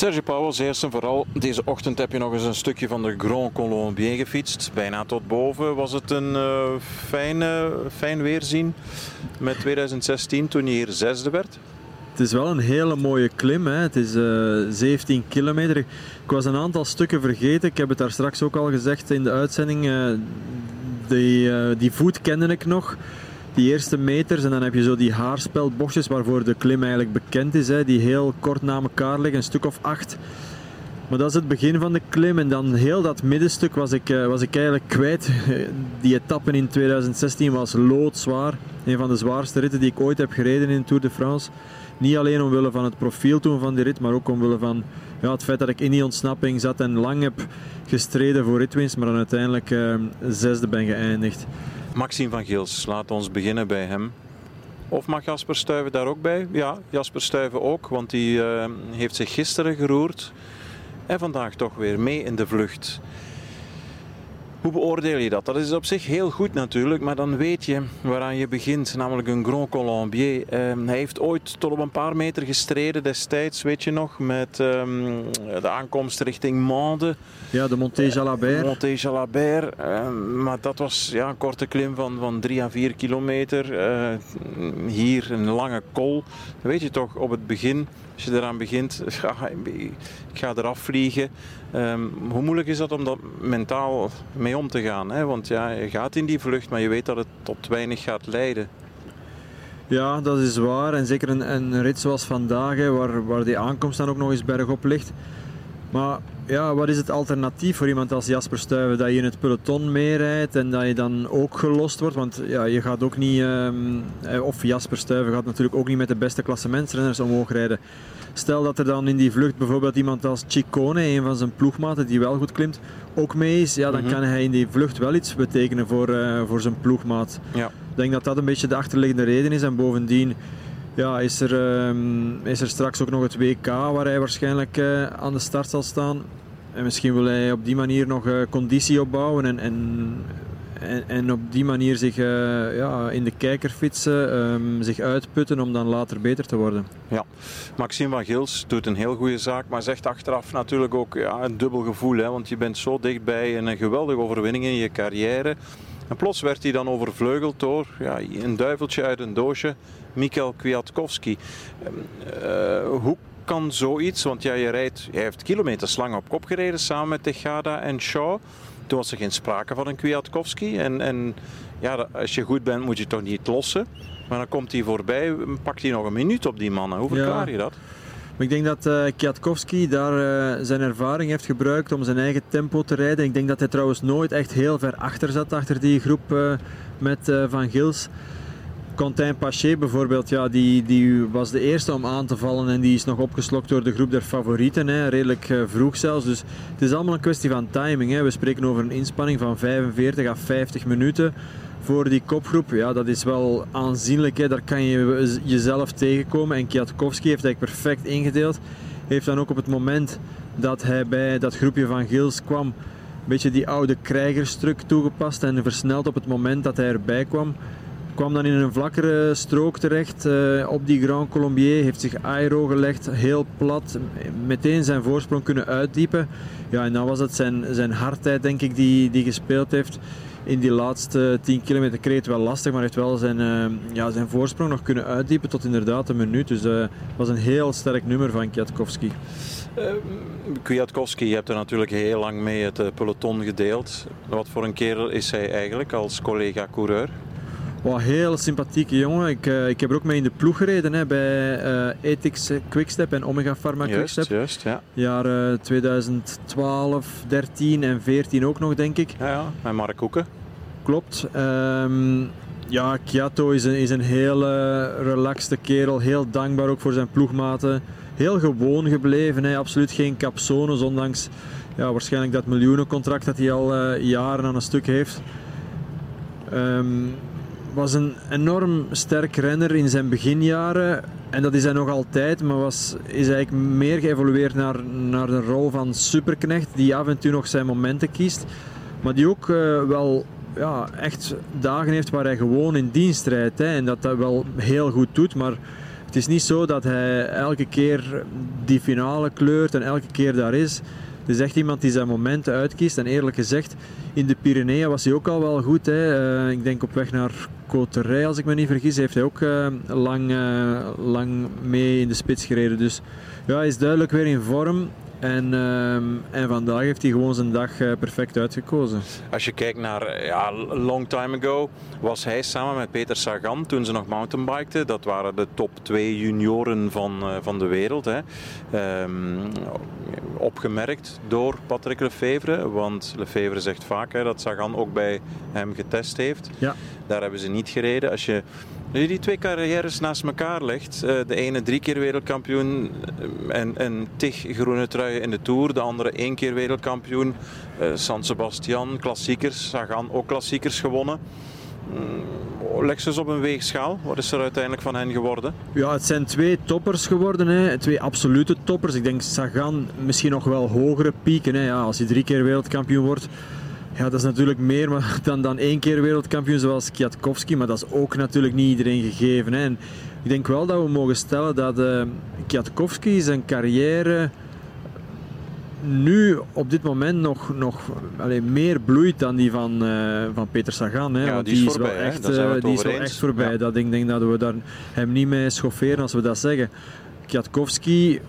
Serge Pauwels, eerst en vooral, deze ochtend heb je nog eens een stukje van de Grand Colombier gefietst. Bijna tot boven. Was het een uh, fijn, fijn weerzien met 2016 toen je hier zesde werd? Het is wel een hele mooie klim. Hè. Het is uh, eh, 17 kilometer. Ik was een aantal stukken vergeten. Ik heb het daar straks ook al gezegd in de uitzending. Uh, die, die voet kende ik nog die eerste meters en dan heb je zo die haarspelbochtjes waarvoor de klim eigenlijk bekend is, hè, die heel kort na elkaar liggen, een stuk of acht. Maar dat is het begin van de klim en dan heel dat middenstuk was ik, eh, was ik eigenlijk kwijt. Die etappe in 2016 was loodzwaar. Een van de zwaarste ritten die ik ooit heb gereden in de Tour de France. Niet alleen omwille van het profiel toen van die rit, maar ook omwille van ja, het feit dat ik in die ontsnapping zat en lang heb gestreden voor ritwinst, maar dan uiteindelijk uh, zesde ben geëindigd. Maxime van Geels, laat ons beginnen bij hem. Of mag Jasper Stuyven daar ook bij? Ja, Jasper Stuyven ook, want die uh, heeft zich gisteren geroerd en vandaag toch weer mee in de vlucht. Hoe beoordeel je dat? Dat is op zich heel goed natuurlijk, maar dan weet je waaraan je begint, namelijk een Grand Colombier. Ehm, hij heeft ooit tot op een paar meter gestreden destijds, weet je nog, met ehm, de aankomst richting Mende. Ja, de Monté Jalabert. Monté Jalabert, ehm, maar dat was ja, een korte klim van, van 3 à 4 kilometer. Uh, hier een lange kol. weet je toch, op het begin als je eraan begint, ik ga eraf vliegen. Um, hoe moeilijk is dat om dat mentaal mee om te gaan? Hè? Want ja, je gaat in die vlucht, maar je weet dat het tot weinig gaat leiden. Ja, dat is waar. En zeker een, een rit zoals vandaag, waar, waar die aankomst dan ook nog eens bergop ligt. Maar ja, wat is het alternatief voor iemand als Jasper Stuyven? Dat je in het peloton meerijdt en dat je dan ook gelost wordt. Want ja, je gaat ook niet, um, of Jasper Stuyven gaat natuurlijk ook niet met de beste klassementsrenners omhoog rijden. Stel dat er dan in die vlucht bijvoorbeeld iemand als Ciccone, een van zijn ploegmaten die wel goed klimt, ook mee is, ja, dan mhm. kan hij in die vlucht wel iets betekenen voor, uh, voor zijn ploegmaat. Ja. Ik denk dat dat een beetje de achterliggende reden is. En bovendien ja, is, er, um, is er straks ook nog het WK waar hij waarschijnlijk uh, aan de start zal staan. En misschien wil hij op die manier nog uh, conditie opbouwen en, en, en, op die manier zich uh, ja, in de kijker fietsen, um, zich uitputten om dan later beter te worden. Ja, Maxime van Gils doet een heel goede zaak, maar zegt achteraf natuurlijk ook ja, een dubbel gevoel. Hè, want je bent zo dichtbij een geweldige overwinning in je carrière. En plots werd hij dan overvleugeld door ja, een duiveltje uit een doosje, Mikkel Kwiatkowski. Uh, hoe kan zoiets, want ja, je rijdt, hij heeft kilometers lang op kop gereden samen met Tejada en Shaw. Toen was er geen sprake van een Kwiatkowski. En, en ja, als je goed bent moet je toch niet lossen. Maar dan komt hij voorbij, pakt hij nog een minuut op die mannen. Hoe verklaar je dat? Ik denk dat uh, Kwiatkowski daar uh, zijn ervaring heeft gebruikt om zijn eigen tempo te rijden. Ik denk dat hij trouwens nooit echt heel ver achter zat, achter die groep uh, met Van Gils. Quentin Paché bijvoorbeeld, ja, die, die was de eerste om aan te vallen en die is nog opgeslokt door de groep der favorieten, hè, redelijk vroeg zelfs. Dus het is allemaal een kwestie van timing. Hè. We spreken over een inspanning van 45 à 50 minuten voor die kopgroep. Ja, dat is wel aanzienlijk. Hè. Daar kan je jezelf tegenkomen. En Kwiatkowski heeft eigenlijk perfect ingedeeld. Heeft dan ook op het moment dat hij bij dat groepje van Gils kwam, een beetje die oude krijgerstruk toegepast en versneld op het moment dat hij erbij kwam kwam dan in een vlakkere strook terecht uh, op die Grand Colombier. Heeft zich aero gelegd, heel plat. Meteen zijn voorsprong kunnen uitdiepen. Ja, en dan was het zijn, zijn hardheid, denk ik, die, die gespeeld heeft. In die laatste 10 kilometer kreeg het wel lastig, maar heeft wel zijn, uh, ja, zijn voorsprong nog kunnen uitdiepen tot inderdaad een minuut. Dus uh, was een heel sterk nummer van Kwiatkowski. Kwiatkowski, je hebt er natuurlijk heel lang mee het peloton gedeeld. Wat voor een kerel is hij eigenlijk als collega-coureur? Wat heel sympathieke jongen. Ik, uh, ik heb er ook mee in de ploeg gereden hè, bij uh, Ethics Quickstep en Omega Pharma juist, Quickstep. Juist, ja. Jaren 2012, 13 en 14 ook nog, denk ik. Ja, ja. en Mark Koeken. Klopt. Um, ja, Kiato is een, is een hele relaxte kerel. Heel dankbaar ook voor zijn ploegmaten. Heel gewoon gebleven. Hè. Absoluut geen capsones, ondanks ja, waarschijnlijk dat miljoenencontract dat hij al jaren aan een stuk heeft. Um, was een enorm sterk renner in zijn beginjaren. En dat is hij nog altijd, maar was, is eigenlijk meer geëvolueerd naar, naar de rol van superknecht, die af en toe nog zijn momenten kiest. Maar die ook uh, wel ja, echt dagen heeft waar hij gewoon in dienst rijdt. Hè, en dat dat wel heel goed doet. Maar Het is niet zo dat hij elke keer die finale kleurt en elke keer daar is. Het is echt iemand die zijn momenten uitkiest. En eerlijk gezegd, in de Pyreneeën was hij ook al wel goed. Hè. Uh, ik denk op weg naar Coterij, als ik me niet vergis, heeft hij ook uh, lang, uh, lang mee in de spits gereden. Dus ja, hij is duidelijk weer in vorm. En, uh, en vandaag heeft hij gewoon zijn dag perfect uitgekozen. Als je kijkt naar ja, long time ago, was hij samen met Peter Sagan toen ze nog mountainbikten. Dat waren de top twee junioren van, uh, van de wereld. Hè. Um, opgemerkt door Patrick Lefevre. Want Lefevre zegt vaak hè, dat Sagan ook bij hem getest heeft. Ja. Daar hebben ze niet gereden. Als je die twee carrières naast elkaar legt, de ene drie keer wereldkampioen en, en tig groene truien in de Tour, de andere één keer wereldkampioen, San Sebastian, klassiekers, Sagan ook klassiekers gewonnen. Leg ze eens op een weegschaal. Wat is er uiteindelijk van hen geworden? Ja, het zijn twee toppers geworden. Hè. Twee absolute toppers. Ik denk Sagan misschien nog wel hogere pieken. Hè. Ja, als hij drie keer wereldkampioen wordt, ja, dat is natuurlijk meer dan, dan één keer wereldkampioen zoals Kwiatkowski, maar dat is ook natuurlijk niet iedereen gegeven. Hè. En ik denk wel dat we mogen stellen dat uh, Kwiatkowski zijn carrière nu op dit moment nog, nog allez, meer bloeit dan die van, uh, van Peter Sagan. Hè. Ja, Want die is, voorbij, wel echt, uh, die is wel echt voorbij. Ja. Dat, ik denk dat we daar hem niet mee schofferen als we dat zeggen. Kwiatkowski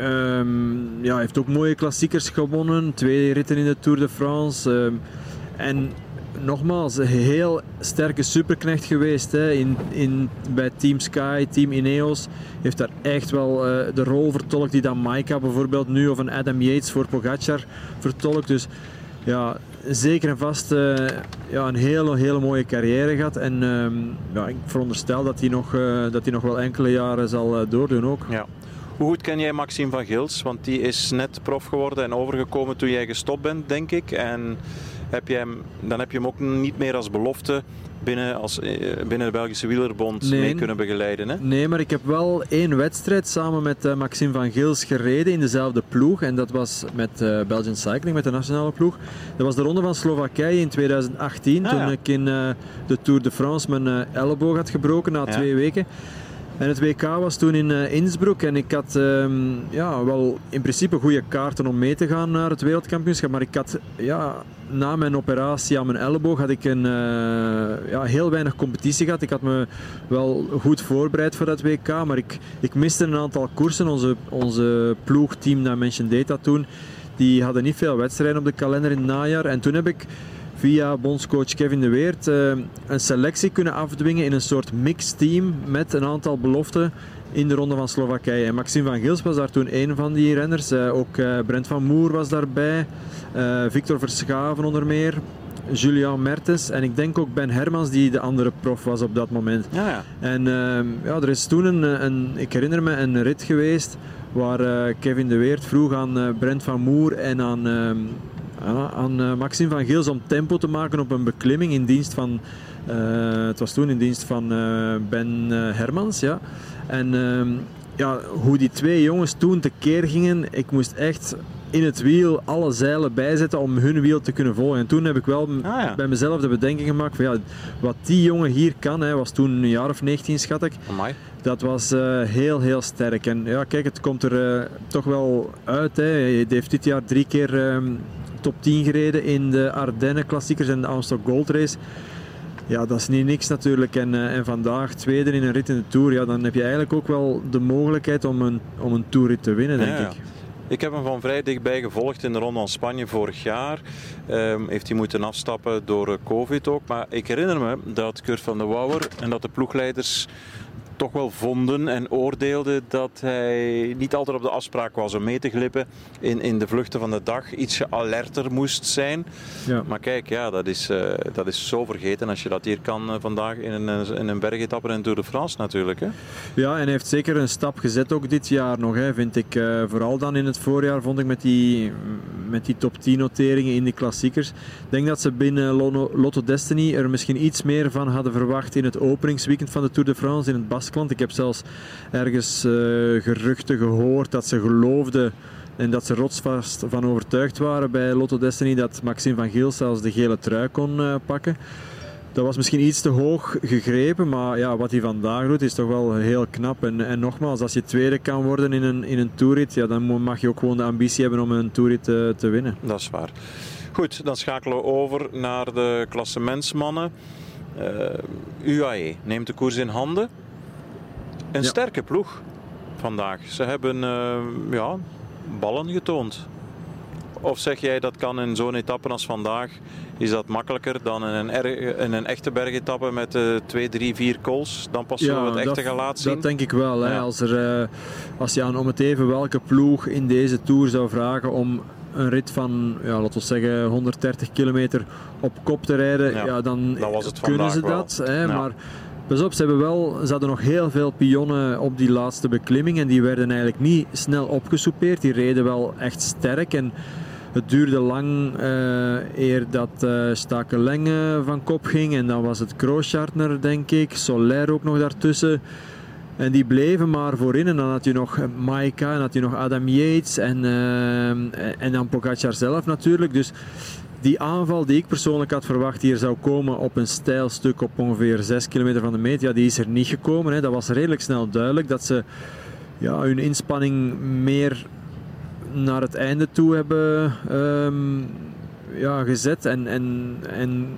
um, ja, heeft ook mooie klassiekers gewonnen. Twee ritten in de Tour de France. Um, en nogmaals, een heel sterke superknecht geweest hè. In, in, bij Team Sky, Team Ineos. Heeft daar echt wel uh, de rol vertolkt die dan Maika bijvoorbeeld nu of een Adam Yates voor Pogacar vertolkt. Dus ja, zeker en vast uh, ja, een hele, hele mooie carrière gehad. En um, ja, ik veronderstel dat hij nog, uh, dat hij nog wel enkele jaren zal doordoen ook. Ja. Hoe goed ken jij Maxime van Gils? Want die is net prof geworden en overgekomen toen jij gestopt bent, denk ik. En heb je hem, dan heb je hem ook niet meer als belofte binnen, als, binnen de Belgische Wielerbond nee. mee kunnen begeleiden. Hè? Nee, maar ik heb wel één wedstrijd samen met uh, Maxime van Gils gereden in dezelfde ploeg. En dat was met uh, Belgian Cycling, met de nationale ploeg. Dat was de ronde van Slowakije in 2018. Ah, toen ja. ik in uh, de Tour de France mijn elleboog had gebroken na Ja. twee weken. En het WK was toen in uh, Innsbruck en ik had um, ja, wel in principe goede kaarten om mee te gaan naar het wereldkampioenschap. Maar ik had ja, na mijn operatie aan mijn elleboog had ik een, uh, ja, heel weinig competitie gehad. Ik had me wel goed voorbereid voor dat WK, maar ik, ik miste een aantal koersen. Onze, onze ploegteam Dimension Data toen, die hadden niet veel wedstrijden op de kalender in het najaar. En toen heb ik via bondscoach Kevin de Weert uh, een selectie kunnen afdwingen in een soort mixteam met een aantal beloften in de ronde van Slowakije. En Maxime van Gils was daar toen een van die renners. Uh, ook uh, Brent van Moer was daarbij. Victor Verschaven onder meer. Julian Mertens en ik denk ook Ben Hermans die de andere prof was op dat moment. Ja, ja. En ja, er is toen een, een, ik herinner me, een rit geweest waar Kevin de Weert vroeg aan Brent van Moer en aan ja, aan uh, Maxime van Geels om tempo te maken op een beklimming in dienst van, uh, het was toen in dienst van uh, Ben Hermans, ja. En ehm, ja, hoe die twee jongens toen tekeer gingen, ik moest echt in het wiel alle zeilen bijzetten om hun wiel te kunnen volgen. En toen heb ik wel ah, ja. bij mezelf de bedenking gemaakt van ja, wat die jongen hier kan, hij was toen een jaar of 19 schat ik. Amai. Dat was uh, heel, heel sterk. En ja, kijk, het komt er uh, toch wel uit. Hè. Hij heeft dit jaar drie keer um, top 10 gereden in de Ardennen klassiekers en de Amstel Gold Race. Ja, dat is niet niks natuurlijk. En, uh, en vandaag tweede in een rit in de Tour, ja, dan heb je eigenlijk ook wel de mogelijkheid om een, om een Tourrit te winnen, denk ja, ja. ik. Ik heb hem van vrij dichtbij gevolgd in de Ronde van Spanje vorig jaar. Um, heeft hij moeten afstappen door COVID ook. Maar ik herinner me dat Kurt van der Wouwer en dat de ploegleiders toch wel vonden en oordeelden dat hij niet altijd op de afspraak was om mee te glippen in, in de vluchten van de dag. Ietsje alerter moest zijn. Ja. Maar kijk, ja, dat is, uh, dat is zo vergeten als je dat hier kan uh, vandaag in een, in een bergetapper in Tour de France natuurlijk. Hè? Ja, en hij heeft zeker een stap gezet ook dit jaar nog, hè, vind ik. Uh, vooral dan in het voorjaar vond ik met die, met die top 10 noteringen in die klassiekers. Ik denk dat ze binnen Lotto Destiny er misschien iets meer van hadden verwacht in het openingsweekend van de Tour de France in het Bas Ik heb zelfs ergens uh, geruchten gehoord dat ze geloofden en dat ze rotsvast van overtuigd waren bij Lotto Destiny dat Maxime van Geel zelfs de gele trui kon uh, pakken. dat was misschien iets te hoog gegrepen, maar ja, wat hij vandaag doet is toch wel heel knap. En, en nogmaals, als je tweede kan worden in een, in een toerit, ja, dan mag je ook gewoon de ambitie hebben om een toerit te, te winnen. Dat is waar. Goed, dan schakelen we over naar de klassementsmannen. Uh, UAE neemt de koers in handen. Een ja. sterke ploeg vandaag. Ze hebben uh, ja, ballen getoond. Of zeg jij dat kan in zo'n etappe als vandaag, is dat makkelijker dan in een, er, in een echte bergetappe met uh, 2, 3, 4 calls? Dan pas zullen we het echte gaan laten zien? Dat denk ik wel. Hè. Als, er, uh, als je aan om het even welke ploeg in deze Tour zou vragen om een rit van, ja, laten we zeggen, 130 kilometer op kop te rijden, ja, ja dan, dan kunnen ze dat. Hè, maar Pas op, ze, hebben wel, ze hadden nog heel veel pionnen op die laatste beklimming en die werden eigenlijk niet snel opgesoupeerd. Die reden wel echt sterk en het duurde lang uh, eer dat uh, Stakelenge van kop ging en dan was het Krooschartner denk ik, Soler ook nog daartussen. En die bleven maar voorin. En dan had je nog Maika en had je nog Adam Yates en, uh, en dan Pogacar zelf natuurlijk. Dus die aanval die ik persoonlijk had verwacht hier zou komen op een steil stuk op ongeveer 6 kilometer van de meet, ja, die is er niet gekomen. Hè. Dat was redelijk snel duidelijk dat ze ja, hun inspanning meer naar het einde toe hebben um, ja, gezet. En, en, en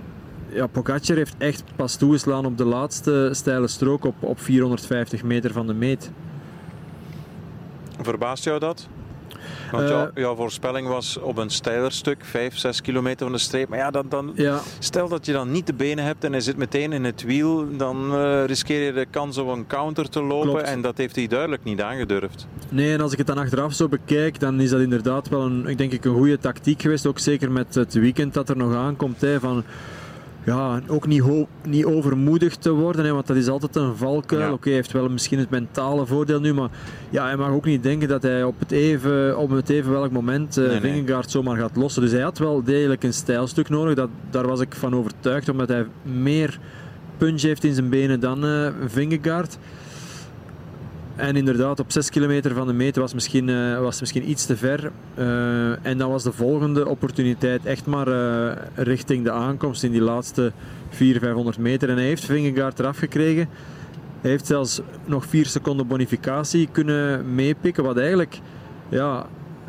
ja, Pogacar heeft echt pas toegeslaan op de laatste steile strook op, op 450 meter van de meet. Verbaast jou dat? Want uh, jouw voorspelling was op een steiler stuk, 5, 6 kilometer van de streep. Maar ja, dan, dan, ja. stel dat je dan niet de benen hebt en hij zit meteen in het wiel, dan uh, riskeer je de kans op een counter te lopen. Klopt. En dat heeft hij duidelijk niet aangedurfd. Nee, en als ik het dan achteraf zo bekijk, dan is dat inderdaad wel een, ik denk ik, een goede tactiek geweest. Ook zeker met het weekend dat er nog aankomt. Hè, van, ja, ook niet, niet overmoedig te worden, hè, want dat is altijd een valkuil. Ja. Oké, okay, hij heeft wel misschien het mentale voordeel nu, maar ja, hij mag ook niet denken dat hij op het even, op het even welk moment uh, Nee, nee. Vingegaard zomaar gaat lossen. Dus hij had wel degelijk een stijlstuk nodig, dat, daar was ik van overtuigd, omdat hij meer punch heeft in zijn benen dan uh, Vingegaard. En inderdaad, op 6 kilometer van de meter was misschien, uh, was misschien iets te ver. Uh, en dan was de volgende opportuniteit echt maar uh, richting de aankomst in die laatste 400, 500 meter. En hij heeft Vingegaard eraf gekregen. Hij heeft zelfs nog 4 seconden bonificatie kunnen meepikken. Wat eigenlijk ja,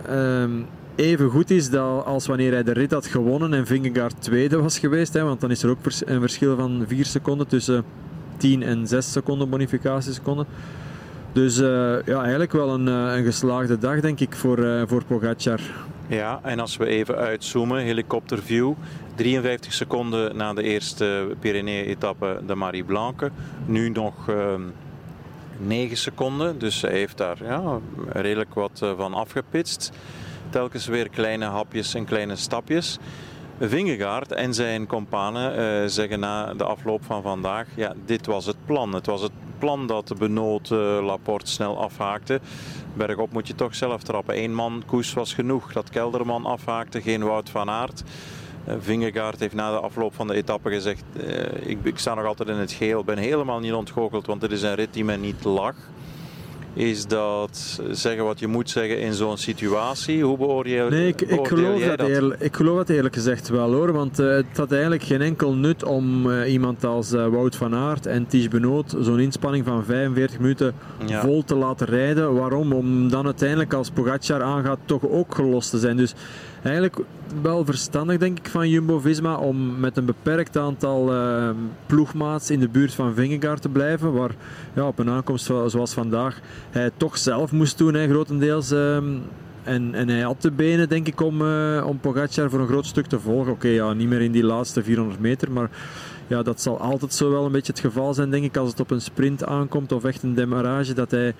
um, even goed is dat als wanneer hij de rit had gewonnen en Vingegaard tweede was geweest. Hè, want dan is er ook een verschil van 4 seconden tussen 10 en 6 seconden bonificatieseconden. Dus uh, ja, eigenlijk wel een, uh, een, geslaagde dag, denk ik, voor, uh, voor Pogacar. Ja, en als we even uitzoomen, helikopterview. 53 seconden na de eerste Pyrenee-etappe de Marie Blanque. Nu nog 9 seconden, dus hij heeft daar ja, redelijk wat van afgepitst. Telkens weer kleine hapjes en kleine stapjes. Vingegaard en zijn kompanen uh, zeggen na de afloop van vandaag: ja, dit was het plan. Het was het plan dat de Benoot uh, Laporte snel afhaakte. Bergop moet je toch zelf trappen. Eén man koers was genoeg. Dat Kelderman afhaakte, geen Wout van Aert. Uh, Vingegaard heeft na de afloop van de etappe gezegd: ik, ik sta nog altijd in het geel. ben helemaal niet ontgoocheld, want het is een rit die men niet lag is dat zeggen wat je moet zeggen in zo'n situatie. Hoe beoordeel, nee, ik, ik geloof jij dat? Eerlijk, ik geloof dat eerlijk gezegd wel hoor. Want uh, het had eigenlijk geen enkel nut om uh, iemand als uh, Wout van Aert en Ties Benoot zo'n inspanning van 45 minuten Ja. vol te laten rijden. Waarom? Om dan uiteindelijk als Pogacar aangaat toch ook gelost te zijn. Dus eigenlijk wel verstandig denk ik van Jumbo-Visma om met een beperkt aantal uh, ploegmaats in de buurt van Vingegaard te blijven. Waar ja, op een aankomst zoals vandaag hij toch zelf moest doen, hè, grotendeels. Uh, en, en hij had de benen denk ik om, uh, om Pogacar voor een groot stuk te volgen. Oké, ja, niet meer in die laatste 400 meter, maar ja, dat zal altijd zo wel een beetje het geval zijn denk ik als het op een sprint aankomt of echt een demarrage dat hij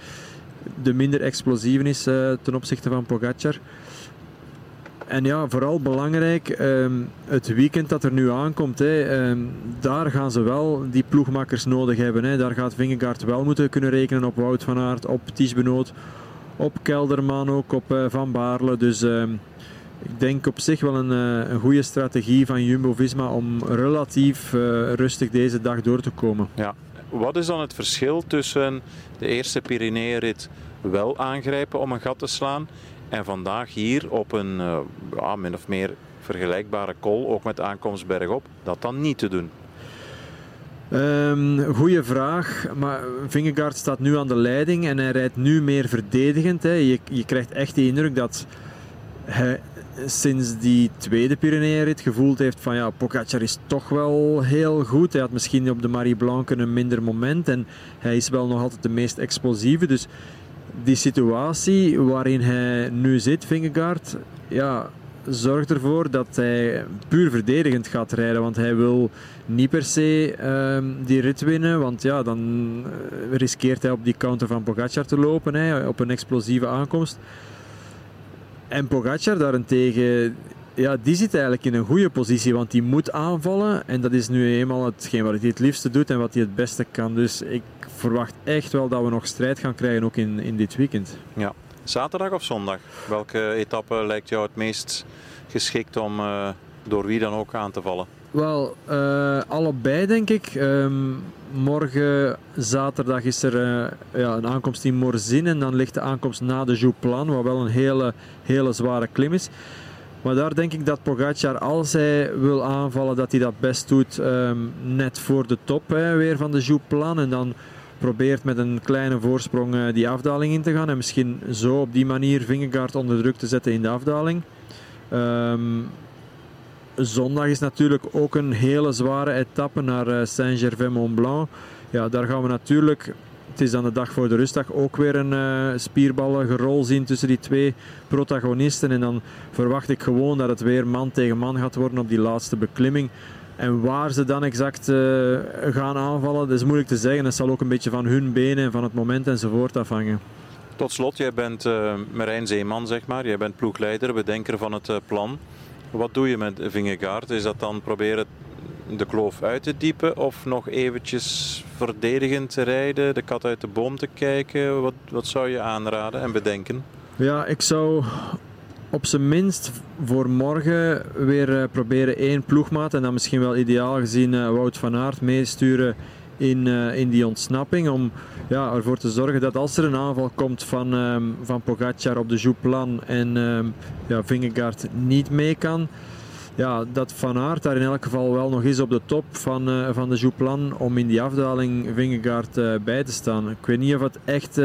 de minder explosieve is uh, ten opzichte van Pogacar. En ja, vooral belangrijk, um, het weekend dat er nu aankomt, hè, um, daar gaan ze wel die ploegmakkers nodig hebben. Hè. Daar gaat Vingegaard wel moeten kunnen rekenen op Wout van Aert, op Ties Benoot, op Kelderman ook, op uh, Van Baarle. Dus um, ik denk op zich wel een, uh, een goede strategie van Jumbo-Visma om relatief uh, rustig deze dag door te komen. Ja. Wat is dan het verschil tussen de eerste Pyreneeënrit wel aangrijpen om een gat te slaan en vandaag hier op een ja, min of meer vergelijkbare call, ook met aankomst bergop, dat dan niet te doen. Um, goeie vraag, maar Vingegaard staat nu aan de leiding en hij rijdt nu meer verdedigend. Hè. Je, je krijgt echt de indruk dat hij sinds die tweede Pyreneeënrit gevoeld heeft van ja, Pogacar is toch wel heel goed. Hij had misschien op de Marie Blanc een minder moment en hij is wel nog altijd de meest explosieve. Dus die situatie waarin hij nu zit, Vingegaard, ja, zorgt ervoor dat hij puur verdedigend gaat rijden. Want hij wil niet per se uh, die rit winnen. Want ja, dan eh, riskeert hij op die counter van Pogacar te lopen. Hè, op een explosieve aankomst. En Pogacar daarentegen, ja, die zit eigenlijk in een goede positie. Want die moet aanvallen. En dat is nu eenmaal hetgeen wat hij het liefste doet en wat hij het beste kan. Dus ik verwacht echt wel dat we nog strijd gaan krijgen ook in, in dit weekend. Ja. Zaterdag of zondag? Welke etappe lijkt jou het meest geschikt om uh, door wie dan ook aan te vallen? Wel, uh, allebei denk ik. Um, morgen zaterdag is er uh, ja, een aankomst in Morzine en dan ligt de aankomst na de Jouplan, wat wel een hele, hele zware klim is. Maar daar denk ik dat Pogacar, als hij wil aanvallen, dat hij dat best doet um, net voor de top hè, weer van de Jouplan. En dan probeert met een kleine voorsprong uh, die afdaling in te gaan. En misschien zo op die manier Vingegaard onder druk te zetten in de afdaling. Um, zondag is natuurlijk ook een hele zware etappe naar uh, Saint-Gervais-Mont-Blanc. Ja, daar gaan we natuurlijk het is dan de dag voor de rustdag ook weer een uh, spierballengerol zien tussen die twee protagonisten. En dan verwacht ik gewoon dat het weer man tegen man gaat worden op die laatste beklimming. En waar ze dan exact uh, gaan aanvallen, dat is moeilijk te zeggen. Het zal ook een beetje van hun benen en van het moment enzovoort afhangen. Tot slot, jij bent uh, Marijn Zeeman, zeg maar. Jij bent ploegleider, bedenker van het uh, plan. Wat doe je met Vingegaard? Is dat dan proberen de kloof uit te diepen of nog eventjes verdedigend te rijden, de kat uit de boom te kijken? Wat, wat zou je aanraden en bedenken? Ja, ik zou op zijn minst voor morgen weer eh, proberen één ploegmaat en dan misschien wel ideaal gezien uh, Wout van Aert meesturen in, uh, in die ontsnapping. Om ja, ervoor te zorgen dat als er een aanval komt van, um, van Pogacar op de Jouplan en um, ja, Vingegaard niet mee kan. Ja, dat Van Aert daar in elk geval wel nog is op de top van, van de Jouplan om in die afdaling Vingegaard bij te staan. Ik weet niet of het echt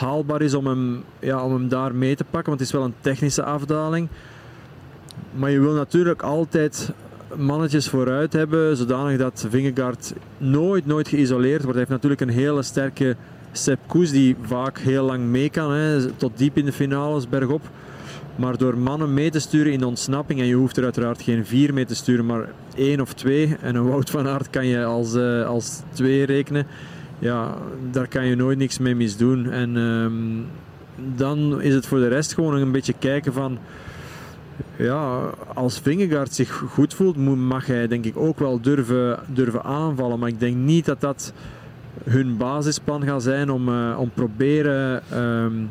haalbaar is om hem, ja, om hem daar mee te pakken, want het is wel een technische afdaling. Maar je wil natuurlijk altijd mannetjes vooruit hebben, zodanig dat Vingegaard nooit, nooit geïsoleerd wordt. Hij heeft natuurlijk een hele sterke Sepp Koes die vaak heel lang mee kan, hè, tot diep in de finales bergop. Maar door mannen mee te sturen in de ontsnapping, en je hoeft er uiteraard geen vier mee te sturen, maar één of twee, en een Wout van Aert kan je als, uh, als twee rekenen, ja, daar kan je nooit niks mee misdoen. En um, dan is het voor de rest gewoon een beetje kijken van ja, als Vingegaard zich goed voelt, mag hij denk ik ook wel durven, durven aanvallen. Maar ik denk niet dat dat hun basisplan gaat zijn om, uh, om proberen, um,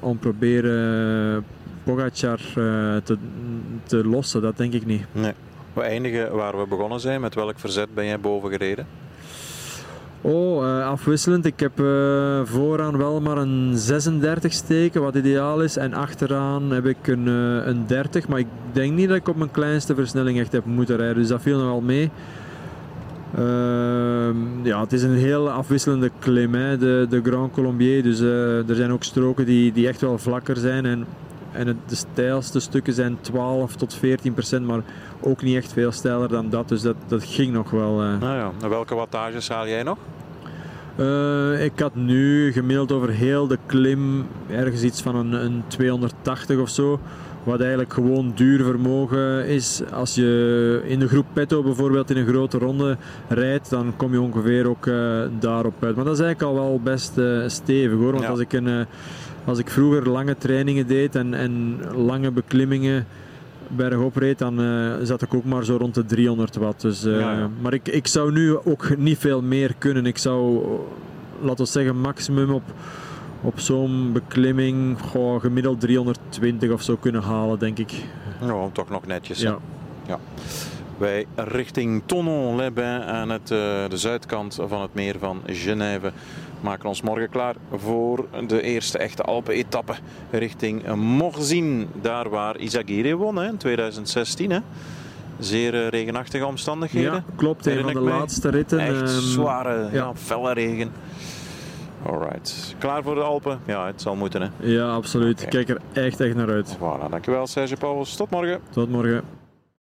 om proberen Pogacar uh, te, te lossen. Dat denk ik niet. Nee. We eindigen waar we begonnen zijn. Met welk verzet ben jij boven gereden? Oh, uh, afwisselend. Ik heb uh, vooraan wel maar een 36 steken, wat ideaal is. En achteraan heb ik een, uh, een 30. Maar ik denk niet dat ik op mijn kleinste versnelling echt heb moeten rijden. Dus dat viel nogal mee. Ehm, ja, het is een heel afwisselende klim, de, de Grand Colombier. Dus er zijn ook stroken die, die echt wel vlakker zijn. En, en het, de stijlste stukken zijn 12 tot 14 procent. Maar ook niet echt veel steiler dan dat. Dus dat, dat ging nog wel. Uh. Nou ja, en welke wattages haal jij nog? Uh, ik had nu gemiddeld over heel de klim ergens iets van een, een 280 of zo. Wat eigenlijk gewoon duur vermogen is. Als je in de groep Petto bijvoorbeeld in een grote ronde rijdt, dan kom je ongeveer ook uh, daarop uit. Maar dat is eigenlijk al wel best uh, stevig hoor. Want ja. als, ik een, als ik vroeger lange trainingen deed en, en lange beklimmingen bergop reed, dan uh, zat ik ook maar zo rond de 300 watt. Dus, uh, ja, ja. Maar ik, ik zou nu ook niet veel meer kunnen. Ik zou, laten we zeggen, maximum op, op zo'n beklimming goh, gemiddeld 320 of zo kunnen halen, denk ik. Ja, toch nog netjes. Ja. ja. Wij richting Tonon-les-Bains aan het, uh, de zuidkant van het meer van Genève maken ons morgen klaar voor de eerste echte Alpen-etappe richting Morzine. Daar waar Izagirre won hè, in 2016. Hè. zeer eh, regenachtige omstandigheden. Ja, klopt. Een van de mij. laatste ritten. Echt ehm, zware, ja. ja. felle regen. Alright. Klaar voor de Alpen? Ja, het zal moeten hè. Ja, absoluut. Kijk er echt, echt naar uit. Voilà, dankjewel Serge Pauwels. Tot morgen. Tot morgen.